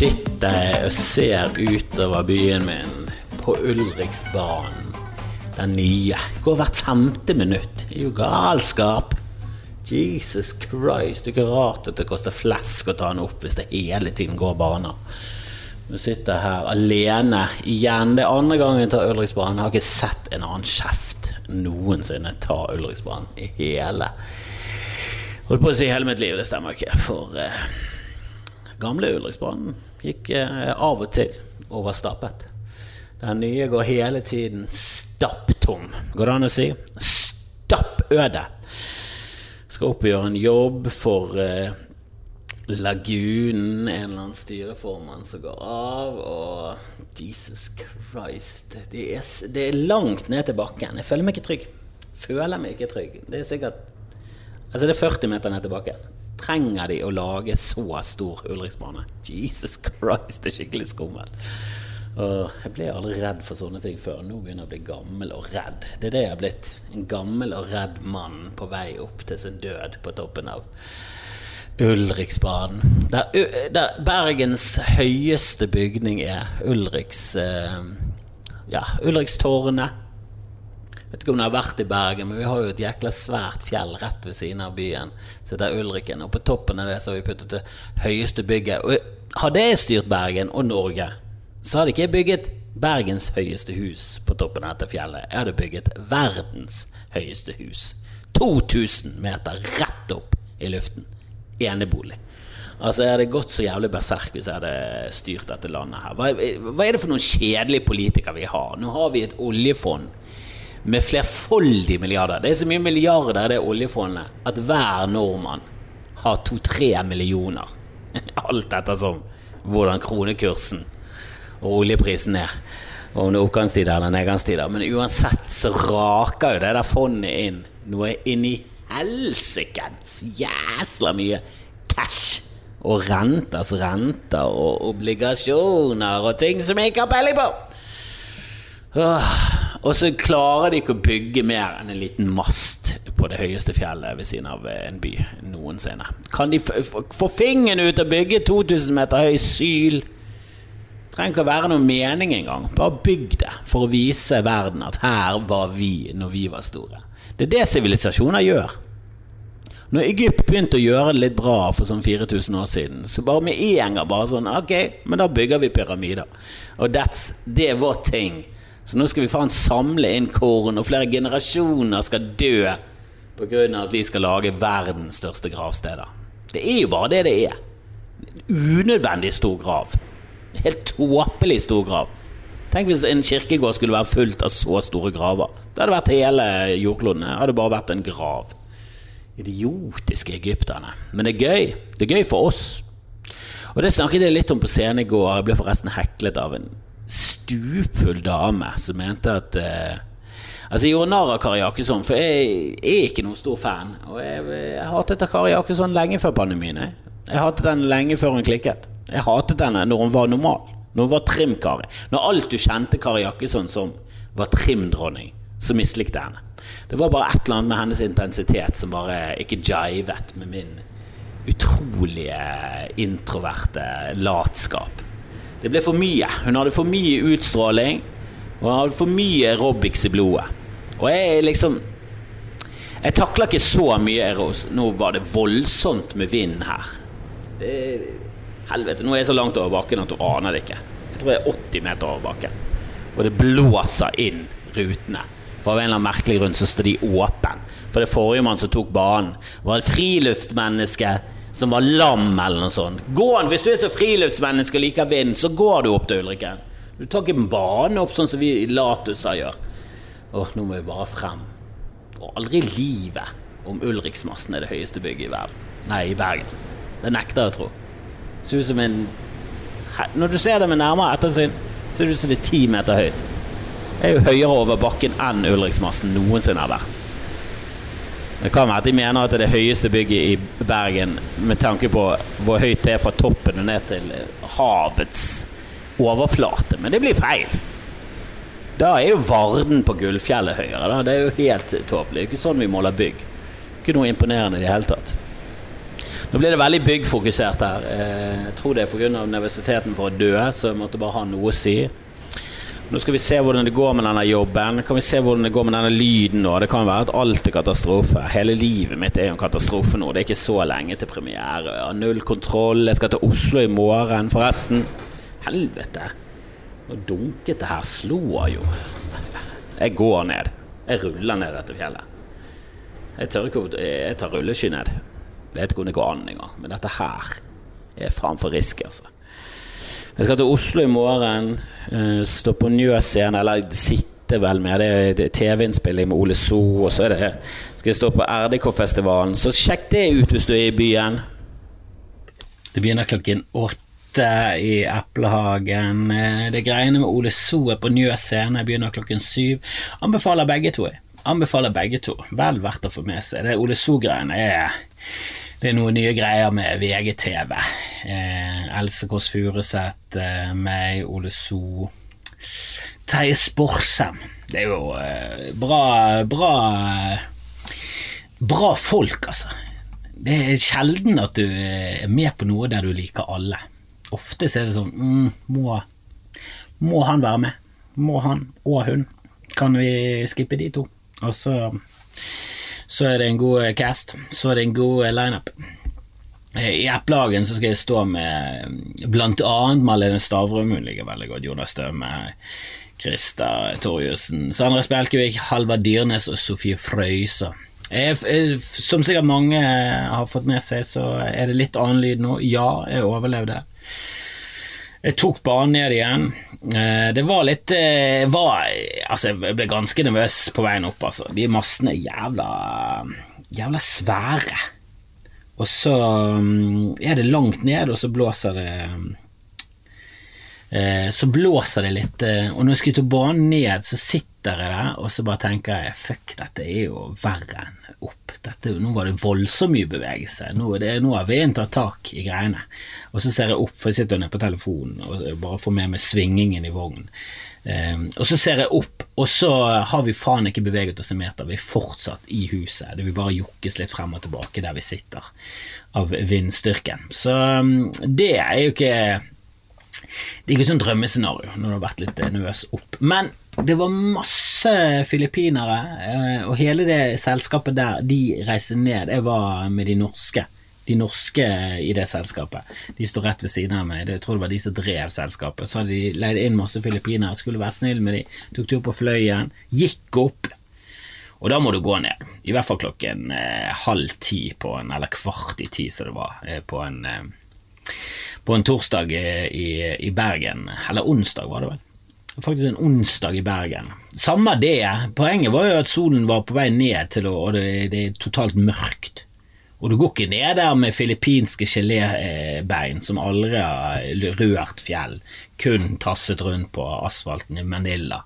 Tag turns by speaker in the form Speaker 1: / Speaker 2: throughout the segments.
Speaker 1: sitter jeg og ser utover byen min på Ulriksbanen. Den nye. Går hvert femte minutt. Det er jo galskap. Jesus Christ, det er ikke rart at det koster flesk å ta den opp hvis det hele tiden går baner. Nå sitter jeg her alene igjen. Det er andre gangen jeg tar Ulriksbanen. Jeg har ikke sett en annen kjeft noensinne ta Ulriksbanen i hele Holdt på å si hele mitt liv, det stemmer ikke. For eh, gamle Ulriksbanen gikk eh, av og til overstappet. Den nye går hele tiden stapptom. Går det an å si? Stappøde. Skal opp og gjøre en jobb for eh, Lagunen, en eller annen styreformann som går av, og Jesus Christ det er, det er, langt ned til bakken. Jeg føler meg ikke trygg. Føler meg ikke trygg. Det er sikkert Altså, det er 40 meter ned til bakken. Trenger de å lage så stor Ulriksbane? Jesus Christ, det er skikkelig skummelt. Og jeg ble aldri redd for sånne ting før. Nå begynner jeg å bli gammel og redd. Det er det jeg har blitt. En gammel og redd mann på vei opp til sin død på toppen av Ulriksbanen. Der, der Bergens høyeste bygning er Ulriks eh, Ja, Ulrikstårnet. Vet ikke om det har vært i Bergen, men vi har jo et jækla svært fjell rett ved siden av byen. Så det er Ulriken. Og på toppen av det så har vi puttet det høyeste bygget. Og hadde jeg styrt Bergen og Norge, så hadde ikke jeg bygget Bergens høyeste hus på toppen av dette fjellet. Jeg hadde bygget verdens høyeste hus. 2000 meter rett opp i luften. Enebolig. Altså, Jeg hadde gått så jævlig berserk hvis jeg hadde styrt dette landet her. Hva, hva er det for noen kjedelige politikere vi har? Nå har vi et oljefond med flerfoldige milliarder. Det er så mye milliarder i det oljefondet at hver nordmann har to-tre millioner. Alt ettersom hvordan kronekursen og oljeprisen er. Og om det er oppgangstider eller nedgangstider. Men uansett så raker jo det der fondet inn noe inni helsikens jæsla mye cash. Og renter, altså renter og obligasjoner og ting som jeg ikke har peiling på. Og så klarer de ikke å bygge mer enn en liten mast på det høyeste fjellet ved siden av en by noensinne. Kan de få fingeren ut og bygge 2000 meter høy syl? Trenger ikke å være noen mening engang. Bare bygg det for å vise verden at her var vi når vi var store. Det er det sivilisasjoner gjør. Når Egypt begynte å gjøre det litt bra for sånn 4000 år siden, så bare med en gang bare sånn Ok, men da bygger vi pyramider. Og det er vår ting. Så nå skal vi faen samle inn korn, og flere generasjoner skal dø pga. at vi skal lage verdens største gravsteder. Det er jo bare det det er. Unødvendig stor grav. Helt tåpelig stor grav. Tenk hvis en kirkegård skulle være fullt av så store graver. Det hadde vært hele jordkloden. Det hadde bare vært en grav. Idiotiske egypterne. Men det er gøy. Det er gøy for oss. Og det snakket jeg litt om på scenen i går. Jeg ble forresten heklet av en stupfull dame som mente at eh, Altså, jeg gjorde narr av Kari Jakkesson, for jeg er ikke noen stor fan. Og jeg, jeg hatet Kari Jakkesson lenge før pandemien. Jeg. jeg hatet henne lenge før hun klikket. Jeg hatet henne når hun var normal. Når hun var trim-Kari. Når alt du kjente Kari Jakkesson som var trim-dronning, så mislikte jeg henne. Det var bare et eller annet med hennes intensitet som bare ikke jivet med min utrolige introverte latskap. Det ble for mye. Hun hadde for mye utstråling, og hun hadde for mye aerobics i blodet. Og jeg liksom Jeg takla ikke så mye Eros. Nå var det voldsomt med vind her. Det, helvete, nå er jeg så langt over bakken at du aner det ikke. Jeg tror jeg er 80 meter over bakken. Og det blåser inn rutene. For av en eller annen merkelig grunn så står de åpne. For det forrige mann som tok banen, var et friluftsmenneske som var lam, eller noe sånt. Gå han, Hvis du er så friluftsmenneske og liker vind, så går du opp til Ulriken. Du tar ikke en bane opp sånn som vi i Latusa gjør. Åh, nå må vi bare frem. Og aldri i livet om Ulriksmassen er det høyeste bygget i verden. Nei, i Bergen. Det nekter jeg å tro. Ser ut som en Når du ser det med nærmere ettersyn, ser det ut som det er ti meter høyt. Det er jo høyere over bakken enn Ulriksmassen noensinne har vært. Det kan være at de mener at det er det høyeste bygget i Bergen med tanke på hvor høyt det er fra toppen og ned til havets overflate, men det blir feil. Da er jo Varden på Gullfjellet høyere. Da. Det er jo helt tåpelig. Det er ikke sånn vi måler bygg. Ikke noe imponerende i det hele tatt. Nå blir det veldig byggfokusert her. Eh, jeg tror det er pga. nervøsiteten for å dø, så jeg måtte bare ha noe å si. Nå skal vi se hvordan det går med denne jobben. Kan vi se hvordan det går med denne lyden nå? Det kan være at alt er katastrofe. Hele livet mitt er jo en katastrofe nå. Det er ikke så lenge til premiere. Jeg har null kontroll. Jeg skal til Oslo i morgen, forresten. Helvete. Nå dunket det her. Slår jo. Jeg går ned. Jeg ruller ned dette fjellet. Jeg tør ikke Jeg tar rulleski ned. Vet ikke om det går an engang. Men dette her er faen for risky, altså. Jeg skal til Oslo i morgen. Uh, stå på Njø scene, eller sitte vel med. Det er TV-innspilling med Ole So, og så er det skal jeg stå på RDK-festivalen. Så sjekk det ut hvis du er i byen. Det begynner klokken åtte i Eplehagen. Eh, det greiene med Ole So er på Njø scene begynner klokken syv. Anbefaler begge to. Anbefaler begge to. Vel verdt å få med seg. Det Ole So-greiene er det er noen nye greier med VGTV. Eh, Else Kåss Furuseth, eh, meg, Ole So, Terje Sporsem. Det er jo eh, bra, bra Bra folk, altså. Det er sjelden at du er med på noe der du liker alle. Ofte så er det sånn mm, må, må han være med? Må han og hun? Kan vi skippe de to? Og så, så er det en god cast. Så er det en god lineup. I Eplehagen så skal jeg stå med blant annet Malene Stavrum, hun ligger veldig godt, Jonas Støme, Krista Torjussen, Sandra Spjelkevik, Halvard Dyrnes og Sofie Frøysa. Som sikkert mange har fått med seg, så er det litt annen lyd nå. Ja, jeg overlevde. Jeg tok banen ned igjen. Eh, det var litt eh, var, Altså, jeg ble ganske nervøs på veien opp, altså. De massene er jævla Jævla svære. Og så mm, er det langt ned, og så blåser det eh, Så blåser det litt, og når jeg skulle ta banen ned, så sitter jeg der, og så bare tenker jeg fuck, dette er jo verre enn opp. Dette, nå var det voldsomt mye bevegelse. Nå, det, nå har vinden tatt tak i greiene. Og så ser jeg opp, for jeg sitter nede på telefonen og bare får med meg svingingen i vognen. Um, og så ser jeg opp, og så har vi faen ikke beveget oss en meter. Vi er fortsatt i huset. Det vil bare jokkes litt frem og tilbake der vi sitter, av vindstyrken. Så um, det er jo ikke Det er ikke sånn drømmescenario når du har vært litt nervøs opp. Men det var masse filippinere, eh, og hele det selskapet der de reiser ned, jeg var med de norske de norske i det selskapet. De står rett ved siden av meg. Jeg tror det var de som drev selskapet. Så hadde de leid inn masse filippinere, skulle være snill med de, tok de opp på fløyen, gikk opp. Og da må du gå ned, i hvert fall klokken eh, halv ti på en, eller kvart i ti som det var, eh, på en, eh, på en torsdag i, i Bergen. Eller onsdag, var det vel faktisk en onsdag i Bergen. Samme det, poenget var jo at solen var på vei ned å, og det, det er totalt mørkt. Og du går ikke ned der med filippinske gelébein som aldri har rørt fjell, kun tasset rundt på asfalten i Manila.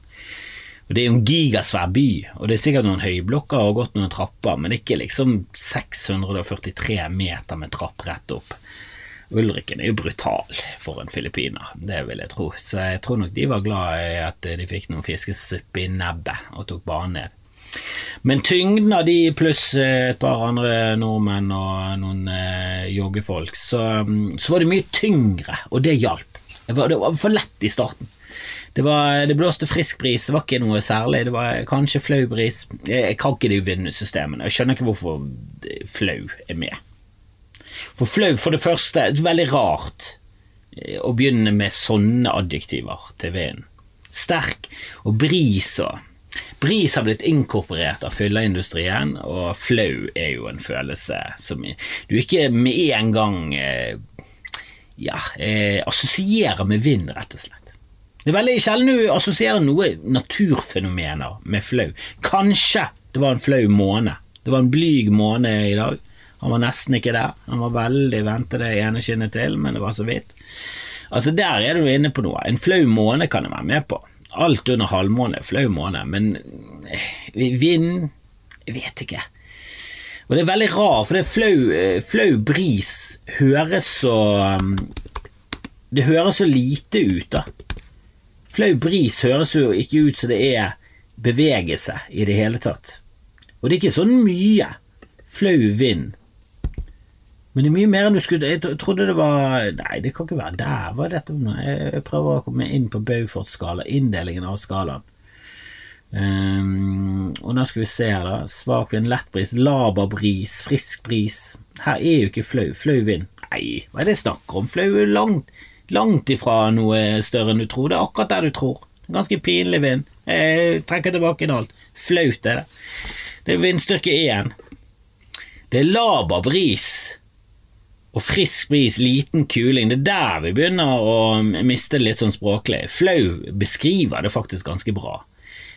Speaker 1: Og Det er jo en gigasvær by, og det er sikkert noen høyblokker og gått noen trapper, men ikke liksom 643 meter med trapp rett opp. Ulriken er jo brutal for en filippiner, det vil jeg tro, så jeg tror nok de var glad i at de fikk noen fiskesuppe i nebbet og tok banen ned. Men tyngden av de pluss et par andre nordmenn og noen eh, joggefolk, så, mm, så, var det mye tyngre, og det hjalp. Det var, det var for lett i starten. Det, var, det, blåste frisk bris, det var ikke noe særlig. Det var kanskje flau bris. Jeg, jeg kan ikke de vindsystemene. Jeg skjønner ikke hvorfor flau er med. For flau, for det første, det er veldig rart eh, å begynne med sånne adjektiver til vinden. Sterk og bris og Bris har blitt inkorporert av fylleindustrien, og flau er jo en følelse som du ikke med en gang eh, ja, eh, assosierer med vind, rett og slett. Det er veldig sjelden du assosierer noe naturfenomener med flau. Kanskje det var en flau måne. Det var en blyg måne i dag. Han var nesten ikke der. Han var veldig vente det ene skinnet til, men det var så vidt. Altså Der er du inne på noe. En flau måne kan jeg være med på. Alt under halvmåne er flau måne, men eh, vind Jeg vet ikke. Og det er veldig rart, for det er flau, eh, flau bris høres så um, Det høres så lite ut, da. Flau bris høres jo ikke ut som det er bevegelse i det hele tatt. Og det er ikke sånn mye. Flau vind. Men det er mye mer enn du skulle Jeg trodde det var Nei, det kan ikke være der. Hva er dette? Jeg prøver å komme inn på Beaufort-skala, inndelingen av skalaen. Um, og nå skal vi se her, da. Svak vind, lett bris, laber bris, frisk bris. Her er jo ikke flau. Flau vind. Nei, hva er det jeg snakker om? Flau er langt, langt ifra noe større enn du tror. Det er akkurat der du tror. Ganske pinlig vind. Jeg trekker tilbake alt. Flaut er det. Det er vindstyrke én. Det er laber bris og frisk bris, liten kuling. Det er der vi begynner å miste det litt sånn språklig. Flau beskriver det faktisk ganske bra.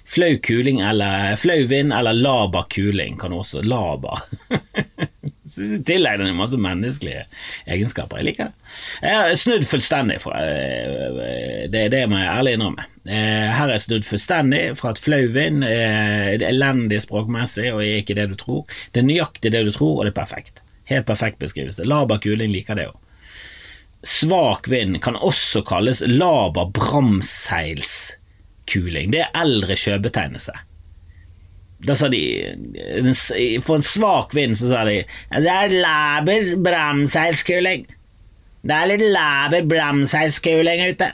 Speaker 1: Flau kuling eller flau vind eller laber kuling kan også Laber. Tilegner masse menneskelige egenskaper. Jeg liker det. Jeg har snudd fullstendig fra er det. Det må jeg ærlig innrømme. Eh, her er jeg snudd fullstendig fra at flau vind er elendig språkmessig og er ikke det du tror. Det er nøyaktig det du tror, og det er perfekt. Helt perfekt beskrivelse. Laber kuling liker det òg. Svak vind kan også kalles laber bramseilskuling. Det er eldre sjøbetegnelse. Da sa de For en svak vind så sa de det er laber bramseilskuling. Det er litt laber bramseilskuling ute.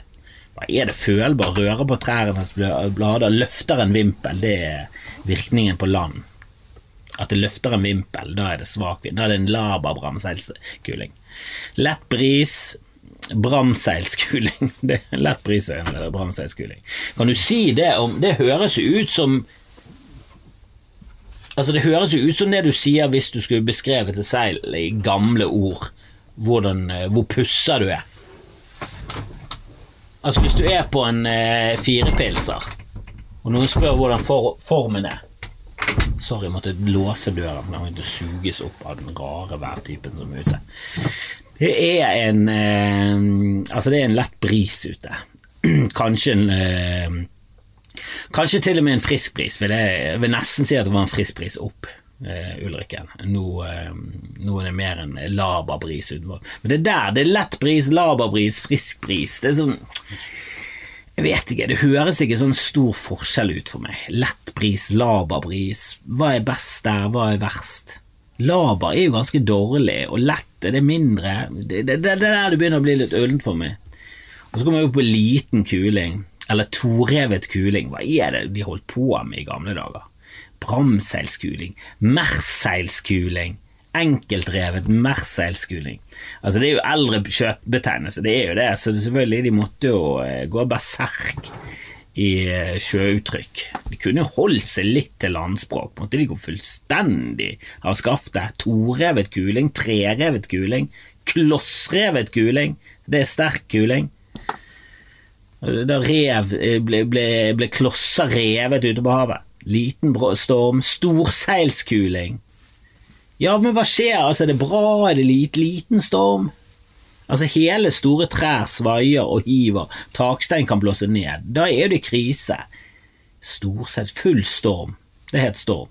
Speaker 1: Hva er det følbar? Rører på trærnes blader, løfter en vimpel. Det er virkningen på land. At det løfter en vimpel, da er det svak vind. Da er det en laber bramseilskuling. Lett bris, bramseilskuling. Er lett bris er en bramseilskuling. Kan du si det om Det høres jo ut som Altså Det høres jo ut som det du sier hvis du skulle beskrevet et seil i gamle ord. Hvordan, eh, hvor pussa du er. Altså Hvis du er på en eh, firepilser, og noen spør hvordan for, formen er Sorry, måtte låse døra, for den måtte suges opp av den rare værtypen som er ute. Det er en eh, Altså, det er en lett bris ute. Kanskje en eh, Kanskje til og med en frisk bris. Vil jeg, vil nesten si at det var en frisk bris opp. Uh, Ulrikken. Nå, uh, nå, er det mer en laberbris utenfor. Men det der, det er lett bris, laberbris, frisk bris. Det er sånn jeg vet ikke, det høres ikke sånn stor forskjell ut for meg. Lettpris, laberbris, hva er best der, hva er verst? Laber er jo ganske dårlig, og lett er det mindre. Det, er der det begynner å bli litt ullent for meg. Og så kommer jeg opp på liten kuling, eller torevet kuling. Hva er det de holdt på med i gamle dager? Bramseilskuling, merseilskuling enkeltrevet merseilskuling. Altså, det er jo eldre kjøttbetegnelse, det er jo det, så selvfølgelig de måtte jo eh, gå berserk i eh, sjøuttrykk. De kunne jo holdt seg litt til landspråk, måtte de gå fullstendig ha skaffet torevet kuling, trerevet kuling, klossrevet kuling, det er sterk kuling. Da rev eh, ble, ble, ble klosser revet ute på havet. Liten storm, storseilskuling. Ja, men hva skjer? Altså, er det bra? Er det lite, liten storm? Altså, hele store trær svaier og hiver, takstein kan blåse ned. Da er det krise. Stort sett full storm. Det het storm.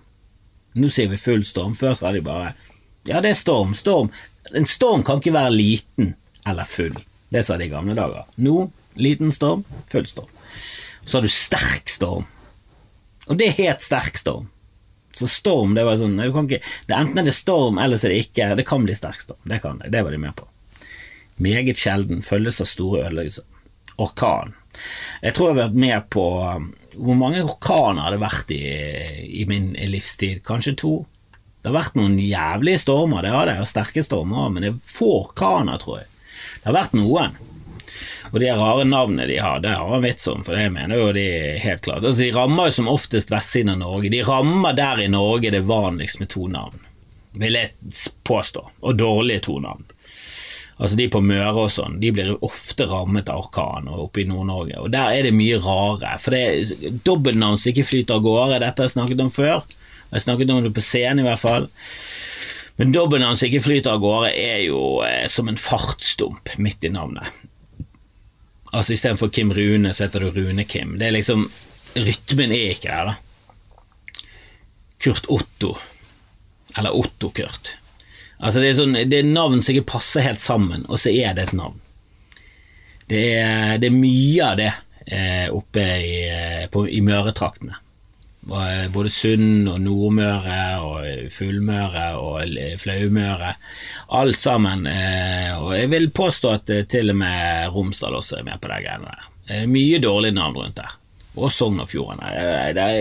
Speaker 1: Nå sier vi full storm. Før sa de bare ja, det er storm, storm. En storm kan ikke være liten eller full. Det sa de i gamle dager. Nå liten storm, full storm. Så har du sterk storm. Og det het sterk storm. Så storm, det var sånn ikke, det Enten er det storm, eller så er det ikke. Det kan bli sterk storm. Det kan det. Det var de med på. Meget sjelden følges av store ødeleggelser. Orkan. Jeg tror jeg har vært med på um, Hvor mange orkaner har det vært i, i min livstid? Kanskje to? Det har vært noen jævlige stormer, det har det, og sterke stormer, men det er få orkaner, tror jeg. Det har vært noen. Og de rare navnene de har, det har han vits om, for det mener jo de helt klart. Altså, de rammer jo som oftest vestsiden av Norge. De rammer der i Norge det vanligst med to navn, vil jeg påstå, og dårlige to navn. Altså De på Møre og sånn, de blir ofte rammet av orkan oppe i Nord-Norge. Og Der er det mye rare. For det er dobbeltnavn som ikke flyter av gårde. Dette har jeg snakket om før. Jeg har snakket om det på scenen i hvert fall. Men dobbeltnavn som ikke flyter av gårde, er jo eh, som en fartsdump midt i navnet. Altså Istedenfor Kim Rune, så heter du Rune-Kim. Det er liksom Rytmen er ikke der, da. Kurt Otto. Eller Otto-Kurt. Altså det er, sånn, det er navn som ikke passer helt sammen, og så er det et navn. Det er, det er mye av det eh, oppe i, på, i Møretraktene. Eh, både Sund og Nordmøre og Fullmøre og Flaumøre. Alt sammen. Og jeg vil påstå at til og med Romsdal også er med på de greiene der. Det er mye dårlige navn rundt der. Og Sogn og Fjordane.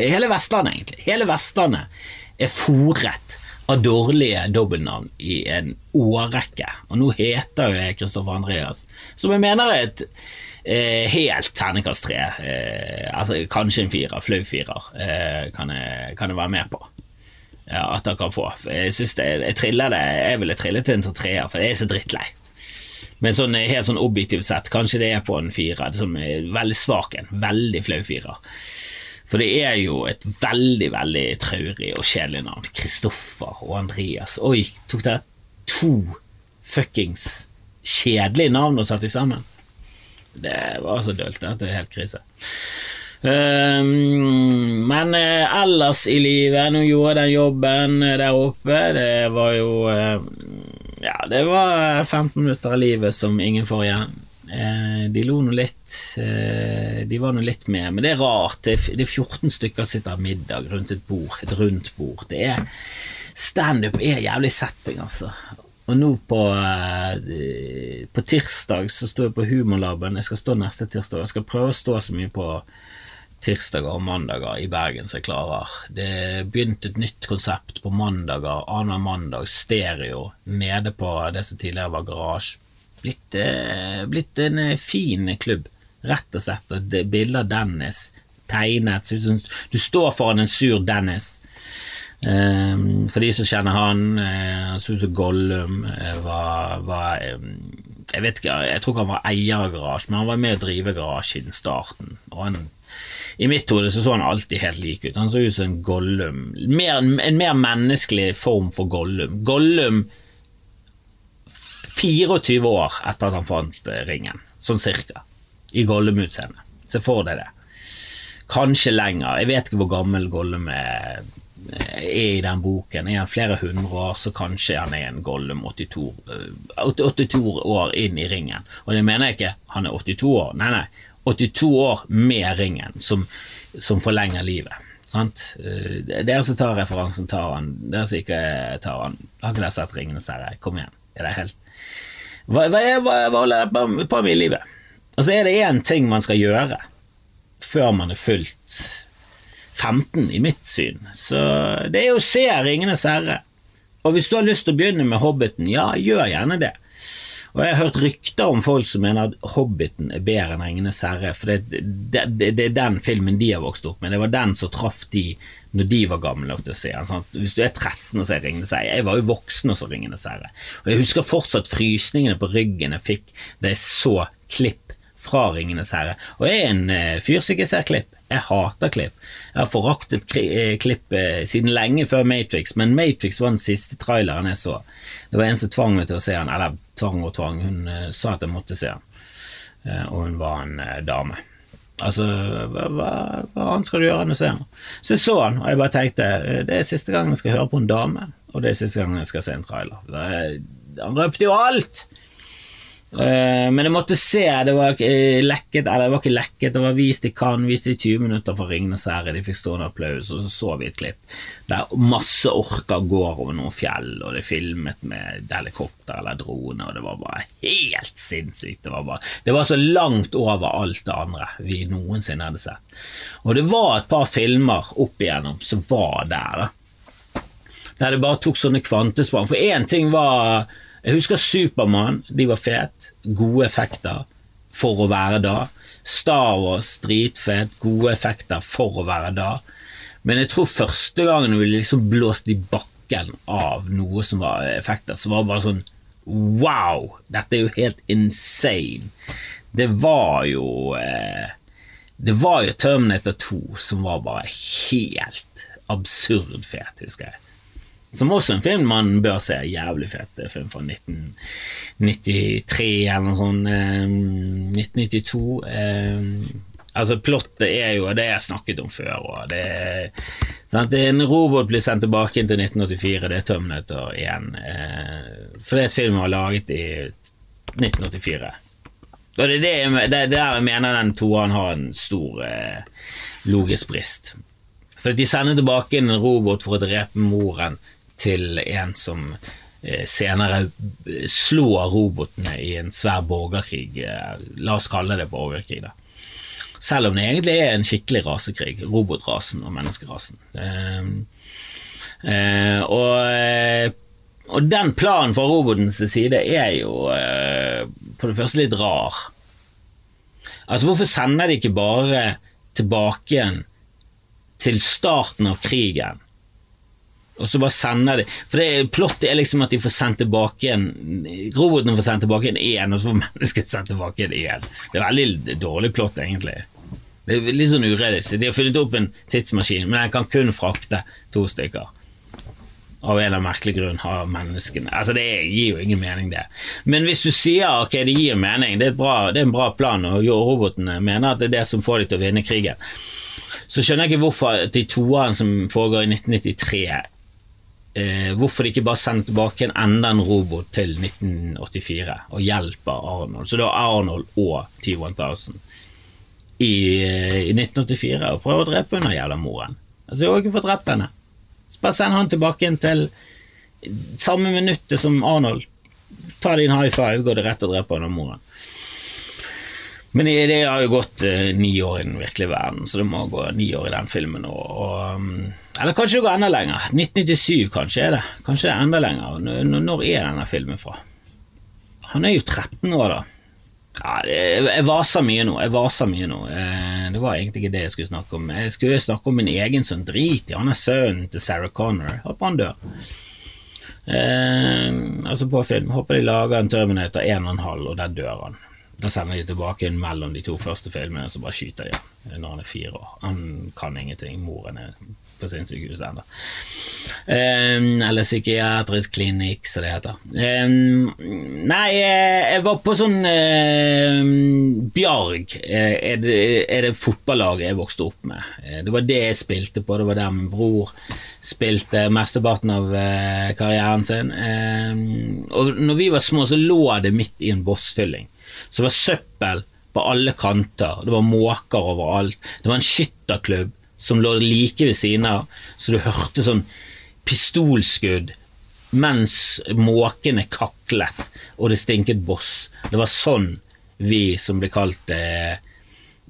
Speaker 1: Hele Vestlandet, egentlig. Hele Vestlandet er fòret av dårlige dobbeltnavn i en årrekke. Og nå heter jo jeg Kristoffer Andreas, som jeg mener er et eh, helt terningkast tre. Eh, altså kanskje en firer, flau firer, eh, kan, jeg, kan, jeg, være med på. Ja, at dere kan få. Jeg synes det, jeg triller det, jeg ville trillet til en treer, for jeg er så drittlei. Men sånn, helt sånn objektivt sett, kanskje det er på en firer. Sånn, veldig svak en. Veldig flau firer. For det er jo et veldig, veldig traurig og kjedelig navn. Kristoffer og Andreas. Oi, tok dere to fuckings kjedelige navn og satte de sammen? Det var så dølt at det er helt krise. Um, men uh, ellers i livet, nå gjorde jeg den jobben der oppe, det var jo uh, Ja, det var 15 minutter av livet som ingen får igjen. Uh, de lo nå litt, de var nå litt med, men det er rart. Det er, det er 14 stykker som sitter middag rundt et bord, et rundt bord. Det er Standup er jævlig setting, altså. Og nå på, på tirsdag så sto jeg på Humorlaben. Jeg skal stå neste tirsdag. Jeg skal prøve å stå så mye på tirsdager og mandager i Bergen som jeg klarer. Det begynte et nytt konsept på mandager, annenhver mandag, stereo, nede på det som tidligere var garasje. Blitt, eh, blitt en eh, fin klubb, rett og slett. Et bilde av Dennis tegnet. Du står foran en sur Dennis. Um, for de som kjenner han, han så ut som Gollum uh, var, var um, Jeg vet ikke, jeg tror ikke han var eier av garasjen, men han var med å drive garasje i starten. Og han i mitt hode så, så han alltid helt lik ut. Han så ut som en Gollum. Mer, en mer menneskelig form for Gollum. Gollum 24 år etter at han fant eh, ringen, sånn cirka, i Gollum-utseende. Se for deg det. Kanskje lenger. Jeg vet ikke hvor gammel Gollum er, er i den boken. Er han flere hundre år, så kanskje han er en Gollum 82, 82 eh, år inn i ringen. Og det mener jeg ikke han er 82 år, nei, nei. 82 år med ringen, som, som forlenger livet. Sant? Eh, dere som tar referansen, tar han. Dere som ikke tar han, har ikke dere sett 'Ringenes herre'? Kom igjen. Er det helt Hva, hva, hva, hva holder dere på med i livet? Altså, er det én ting man skal gjøre før man er fullt 15, i mitt syn, så det er å se 'Ringenes herre'. Og hvis du har lyst til å begynne med Hobbiten, ja, gjør gjerne det. Og Jeg har hørt rykter om folk som mener at Hobbiten er bedre enn Ringenes herre, for det, det, det, det, er den filmen de har vokst opp med. Det var den som traff de når de var gamle den. Sånn hvis du er 13 og ser Ringenes herre Jeg var jo voksen og så Ringenes herre. Og jeg husker fortsatt frysningene på ryggen jeg fikk da jeg så klipp fra Ringenes herre. Og jeg er en uh, fyr som ikke ser klipp. Jeg hater klipp. Jeg har foraktet eh, klipp eh, siden lenge før Matrix, men Matrix var den siste traileren jeg så. Det var en som tvang meg til å se den, eller tvang og tvang. Hun sa at jeg måtte se uh, og hun var en dame. Altså, hva, hva, hva, annet skal du gjøre enn å se den? Så jeg så den, og jeg bare tenkte det er siste gang jeg skal høre på en dame, og det er siste gang jeg skal se en trailer. Han røpte jo alt! Uh, men jeg måtte se, det var ikke lekket, eller det var ikke lekket, det var vist i Cannes, vist i 20 minutter for Ringenes herre, de fikk stående applaus, og så så vi et klipp der masse orker går over noen fjell, og det er filmet med helikopter eller drone, og det var bare helt sinnssykt. Det var, bare, det var så langt over alt det andre vi noensinne hadde sett. Og det var et par filmer opp igjennom som var der, da. Der det bare tok sånne kvantesprang. For én ting var jeg husker Supermann, de var fete. gode effekter for å være da. Star Wars, dritfet, gode effekter for å være da. Men jeg tror første gangen vi liksom blåste i bakken av noe som var effekter, så var det bare sånn Wow! Dette er jo helt insane. Det var jo eh, Det var jo Terminator 2 som var bare helt absurd fet, husker jeg. Som også en film man bør se. Jævlig fet film fra 1993 eller noe sånt. 1992. Eh, altså, plottet er jo det jeg snakket om før. Og det, sant? En robot blir sendt tilbake til 1984, det er Terminator igjen. Eh, for det er et film var laget i 1984. Og det er det, det, der jeg mener den toeren har en stor eh, logisk brist. For de sender tilbake en robot for å drepe moren til en som senere senere slår robotene i en svær borgerkrig. Eh, la oss kalle det borgerkrig, da. Selv om det egentlig er en skikkelig rasekrig. Robotrasen og menneskerasen. Eh, eh, og, eh, og, den planen fra robotens side er jo eh, for det første litt rar. Altså, hvorfor sender de ikke bare tilbake igjen til starten av krigen? Og så bare sender de For det plottet er liksom at de får sendt tilbake igjen Robotene får sendt tilbake igjen én, og så får mennesket sendt tilbake igjen én. Det er veldig dårlig plott, egentlig. Det er litt sånn urealistisk. De har funnet opp en tidsmaskin, men den kan kun frakte to stykker. Av en eller annen merkelig grunn har menneskene Altså, det gir jo ingen mening, det. Men hvis du sier ok, det gir mening, det er, bra, det er en bra plan, og robotene mener at det er det som får dem til å vinne krigen, så skjønner jeg ikke hvorfor de toene som foregår i 1993 eh, Hvorfor de ikke bare sender tilbake en enda en robot til 1984 og hjelper Arnold. Så da Arnold og T1000 i, eh, i 1984 og prøver å drepe under jævla moren. Altså, jeg har ikke fått drept henne. Så bare send han tilbake inn til samme minuttet som Arnold. Ta din high five, går det rett og dreper og moren. Men det har jo gått eh, ni år i den virkelige verden, så det må gå ni år i den filmen. Og, og, mm, eller kanskje det går enda lenger. 1997 kanskje er det. Kanskje det er enda lenger. Når er denne filmen fra? Han er jo 13 år, da. Ja, jeg vaser mye nå. Jeg vaser mye nå. Eh, det var egentlig ikke det jeg skulle snakke om. Jeg skulle snakke om min egen sønn. Drit han er sønnen til Sarah Connor. Håper han dør. Eh, altså på film. Håper de lager en Terminator 1,5, og der dør han. Da sender de tilbake inn mellom de to første filmene, og så bare skyter de når han er fire år. Han kan ingenting. Moren er på sinnssykehuset ennå. Um, eller psykiatrisk klinikk, som det heter. Um, nei, jeg var på sånn uh, Bjarg er det, er det fotballaget jeg vokste opp med. Det var det jeg spilte på, det var der min bror spilte mesteparten av karrieren sin. Um, og når vi var små, så lå det midt i en bossfylling. Så det var søppel på alle kanter, det var måker overalt. Det var en skytterklubb som lå like ved siden av, så du hørte sånn pistolskudd mens måkene kaklet, og det stinket boss. Det var sånn vi som ble kalt eh,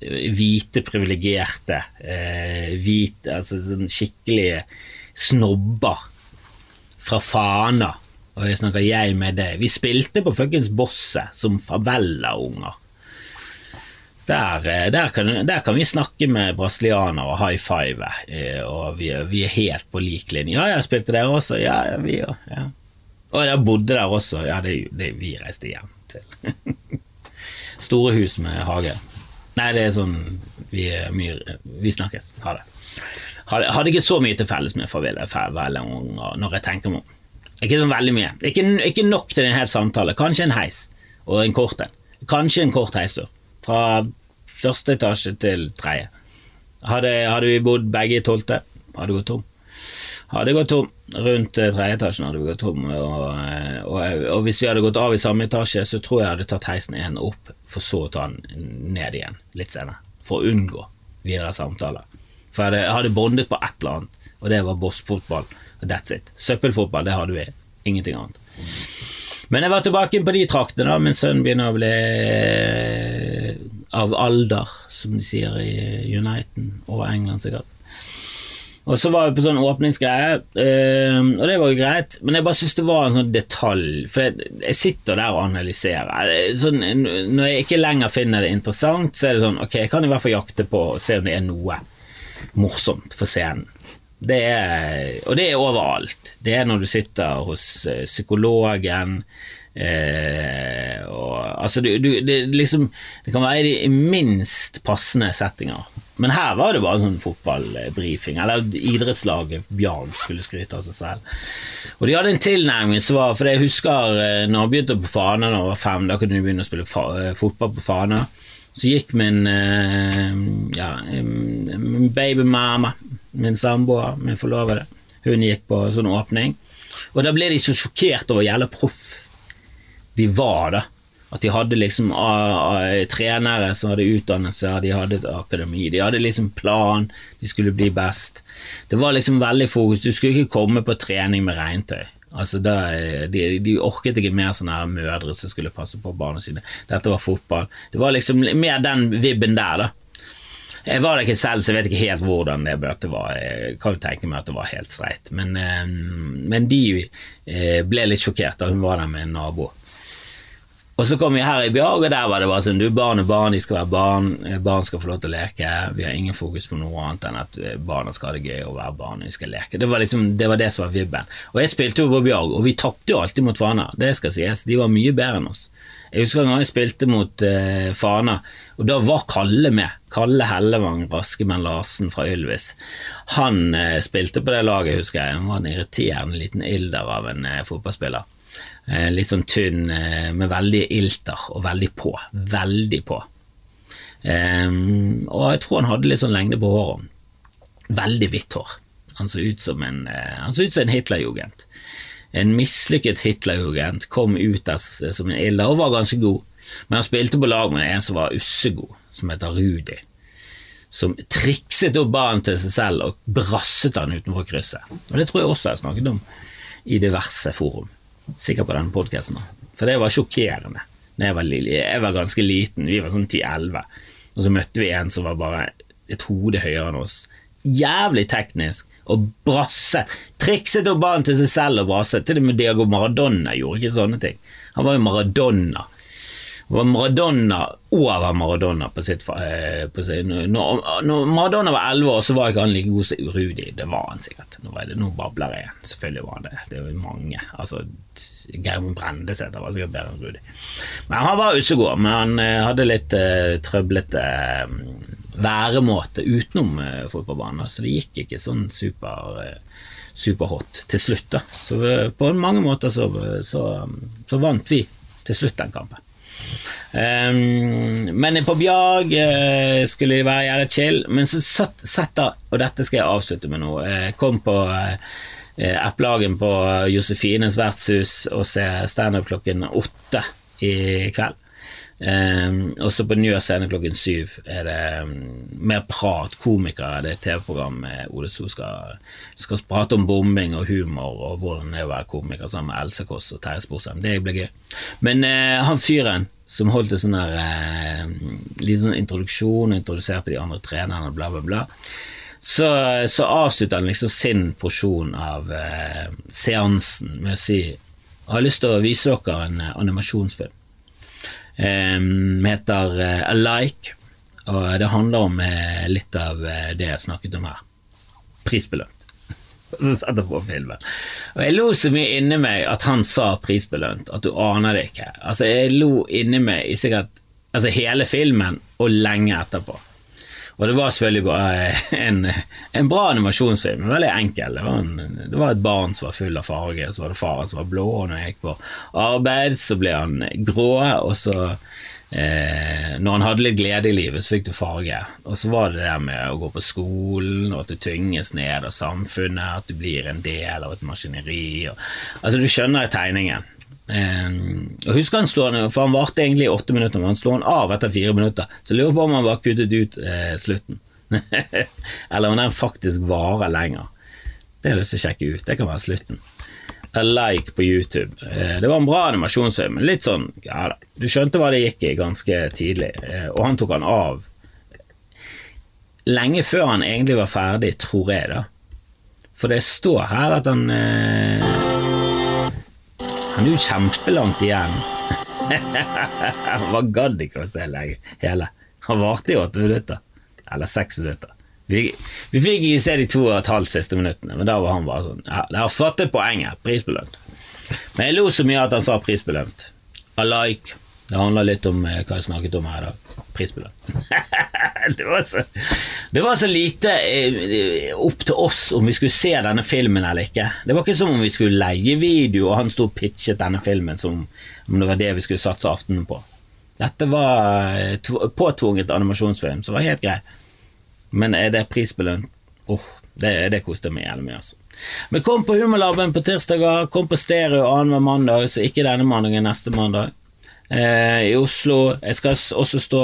Speaker 1: hvite privilegerte, eh, hvite, altså sånn skikkelige snobber fra Fana og jeg snakker jeg med deg. Vi spilte på fuckings Bosset som favela-unger. Der, eh, der, der, kan, vi snakke med brasilianere og high five, eh, og vi, vi, er helt på lik linje. Ja, jeg spilte der også. Ja, ja vi òg. Ja. Og jeg bodde der også. Ja, det, det vi reiste hjem til. Store hus med hage. Nei, det er sånn Vi, mye, vi snakkes. Ha det. Hadde ikke så mye til felles med favela-unger når jeg tenker meg om. Ikke sånn veldig mye. Ikke, ikke nok til en hel samtale. Kanskje en heis, og en kort en. Kanskje en kort heistur. Fra første etasje til tredje. Hadde, hadde, vi bodd begge i tolvte, hadde gått tom. Hadde gått tom rundt eh, tredje etasjen, hadde vi gått tom. Og, eh, og, og, hvis vi hadde gått av i samme etasje, så tror jeg hadde tatt heisen én opp, for så å ta den ned igjen litt senere. For å unngå videre samtaler. For jeg hadde, jeg hadde bondet på et eller annet, og det var bossfotball. That's it. Søppelfotball, det hadde vi. Ingenting annet. Men jeg var tilbake på de traktene. da Min sønn begynner å bli eh, av alder, som de sier i Uniten og England sikkert. Og så var vi på sånn åpningsgreie, øh, og det var jo greit, men jeg bare syns det var en sånn detalj. For jeg, jeg sitter der og analyserer. Sånn, når jeg ikke lenger finner det interessant, så er det sånn Ok, jeg kan i hvert fall jakte på og se om det er noe morsomt for scenen. Det er, og det er overalt. Det er når du sitter hos eh, psykologen eh, og, altså, du, du, det, liksom, det kan være i de minst passende settinger. Men her var det bare sånn fotballbrifing, eller idrettslaget Bjarg skulle skryte av seg selv. Og de hadde en tilnærming som var For jeg husker eh, når jeg begynte på Fana da jeg var fem, da kunne du begynne å spille eh, fotball på Fana. Så gikk min, ja, min babymamma min samboer, min forlovede. Hun gikk på sånn åpning. Og da ble de så sjokkert over jævla proff de var, da. At de hadde liksom trenere som hadde utdannelse, de hadde et akademi, de hadde liksom plan, de skulle bli best. Det var liksom veldig fokus. Du skulle ikke komme på trening med regntøy. Altså da, de, de, orket ikke mer sånne her mødre som skulle passe på barna sine. Dette var fotball. Det var liksom mer den vibben der, da. Jeg var det ikke selv, så jeg vet ikke helt hvordan det møtet var. Jeg kan jo tenke meg at det var helt streit. Men, eh, men de eh, ble litt sjokkert da hun var der med en nabo. Og så kom vi her i Bjarg, og der var det bare sånn Du, barn er barn, de skal være barn. Barn skal få lov til å leke. Vi har ingen fokus på noe annet enn at barna skal ha det gøy å være barn. Vi skal leke. Det var liksom, det var det som var vibben. Og jeg spilte jo på Bjarg, og vi tapte jo alltid mot Fana. Det skal sies. De var mye bedre enn oss. Jeg husker en gang jeg spilte mot uh, Fana, og da var Kalle med. Kalle Hellevang Raskemenn Larsen fra Ylvis. Han uh, spilte på det laget, husker jeg. Han var en irriterende liten ilder av en uh, fotballspiller. Eh, litt sånn tynn, eh, med veldig ilter og veldig på. Veldig på. Um, og jeg tror han hadde litt sånn lengde på håret. Veldig hvitt hår. Han så ut som en, han så ut som en Hitlerjugend. En mislykket Hitlerjugend kom ut der som en ilder og var ganske god, men han spilte på lag med en som var ussegod, som heter Rudi. Som trikset opp ballen til seg selv og brasset han utenfor krysset. Og Det tror jeg også jeg snakket om i diverse forum sikkert på denne podkasten, for det var sjokkerende. Jeg var, jeg var, ganske liten, vi var sånn 10-11, og så møtte vi en som var bare et hode høyere enn oss. Jævlig teknisk, og brasse. Trikset opp ballen til seg selv og brasset. Til og med Diago Maradona gjorde ikke sånne ting. Han var jo Maradona var Maradona over Maradona på sitt, eh, på sitt når, når, Maradona var elleve år, så var ikke han like god som Rudi. Det var han sikkert. Nå, det, nå babler jeg. Selvfølgelig var han det. Det var mange. Altså, Geirmund Brendesæter var sikkert bedre enn Rudi. Men han var usegod. Men han eh, hadde litt uh, trøblete uh, væremåte utenom uh, fotballbanen, så det gikk ikke sånn super uh, superhot til slutt. da. Så på mange måter så, så, så vant vi til slutt den kampen. Um, men på Bjarg uh, skulle det være jævlig chill, men så satt, satt da Og dette skal jeg avslutte med nå. uh, kom på uh, Eplehagen på Josefines vertshus og se standup klokken åtte i kveld. Um, og så på Njø scene klokken syv er det um, mer prat. Komikere. Det er et TV-program med Ole So skal, skal, prate om bombing og humor og hvordan det er å være komiker sammen med Else Kåss og Terje Sporsem. Det blir gøy. Men uh, han fyren som holdt en sånn der eh, liten sånn introduksjon, introduserte de andre trenerne, bla, bla, bla. Så, så avslutta han liksom sin porsjon av eh, seansen med å si Jeg har lyst til å vise dere en animasjonsfilm. Heter uh, Alike, og det handler om uh, litt av uh, det jeg snakket om her. Prisbelønt. Og så satte jeg på filmen. Og jeg lo så mye inni meg at han sa prisbelønt, at du aner det ikke. Altså, jeg lo inni meg i sikkert altså, hele filmen og lenge etterpå. Og det var selvfølgelig bare en, en bra animasjonsfilm, veldig enkel. Det var, en, det var, et barn som var full av farge, og så var det faren som var blå, og når jeg gikk på arbeid, så ble han grå, og så eh, Når han hadde litt glede i livet, så fikk du farge. Og så var det det med å gå på skolen, og at du tynges ned av samfunnet, at du blir en del av et maskineri. Og, altså, du skjønner tegningen. Um, og husker han slår han, for han varte egentlig i åtte minutter, men han slår han av etter fire minutter. Så jeg lurer på om han bare kuttet ut eh, slutten. Eller om den faktisk varer lenger. Det har jeg lyst til å sjekke ut. Det kan være slutten. A like på YouTube. Eh, det var en bra animasjonsfilm. Litt sånn, ja da, Du skjønte hva det gikk i ganske tidlig, eh, og han tok han av lenge før han egentlig var ferdig, tror jeg, da. For det står her at han eh, jo kjempelangt igjen. Han gadd ikke å se hele. Han varte i åtte minutter. Eller seks minutter. Vi, vi fikk ikke se de to og et halvt siste minuttene, men da var han bare sånn ja, Jeg har fått poenget. Prisbelønt. Men jeg lo så mye at han sa prisbelønt. Like. Det handler litt om eh, hva jeg snakket om her i dag. Prisbelønt. det, var så, det var så lite eh, opp til oss om vi skulle se denne filmen eller ikke. Det var ikke som om vi skulle leie video, og han sto og pitchet denne filmen som om det var det vi skulle satse aftenen på. Dette var eh, påtvunget animasjonsfilm, som var helt grei. Men er det prisbelønt? Oh, det, det koste meg jævlig mye, altså. Men kom på Humorlaben på tirsdager, kom på Stereo annenhver mandag, så ikke denne mandagen, neste mandag. Eh, i Oslo. Jeg skal også stå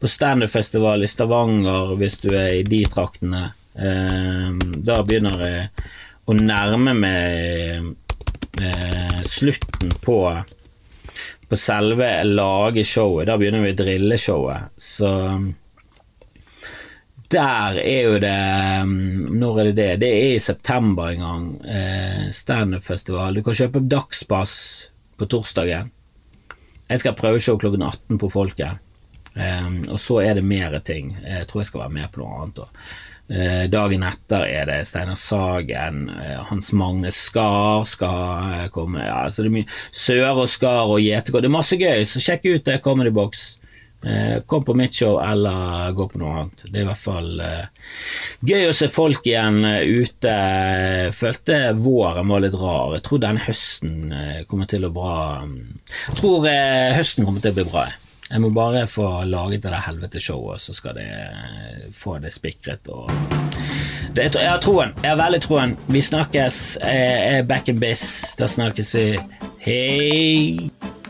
Speaker 1: på standup-festival i Stavanger hvis du er i de traktene. Eh, da begynner jeg å nærme meg eh, slutten på på selve lage showet. Da begynner vi drilleshowet. Så der er jo det mm, Når er det det? Det er i september en gang. Standup-festival. Du kan kjøpe dagspass på torsdagen. Jeg skal prøveshow klokken 18 på Folket. Um, og så er det mer ting. Jeg tror jeg skal være med på noe annet. Uh, dagen etter er det Steinar Sagen. uh, Hans Magne Skar skal eh, komme. Ja, så det er mye Sør og Skar og Gjetegård. Det er masse gøy, så sjekk ut det. Comedy Box. Eh, kom på mitt show eller gå på noe annet. Det er i hvert fall eh, gøy å se folk igjen eh, ute. Følte våren var litt rar. Jeg tror denne høsten kommer til å bra Jeg tror høsten kommer til å bli bra. Jeg må bare få laget det der helvete showet, så skal det få det spikret. Og det, jeg har troen. Jeg har veldig troen. Vi snakkes. Jeg er back in biz. Da snakkes vi. Hei!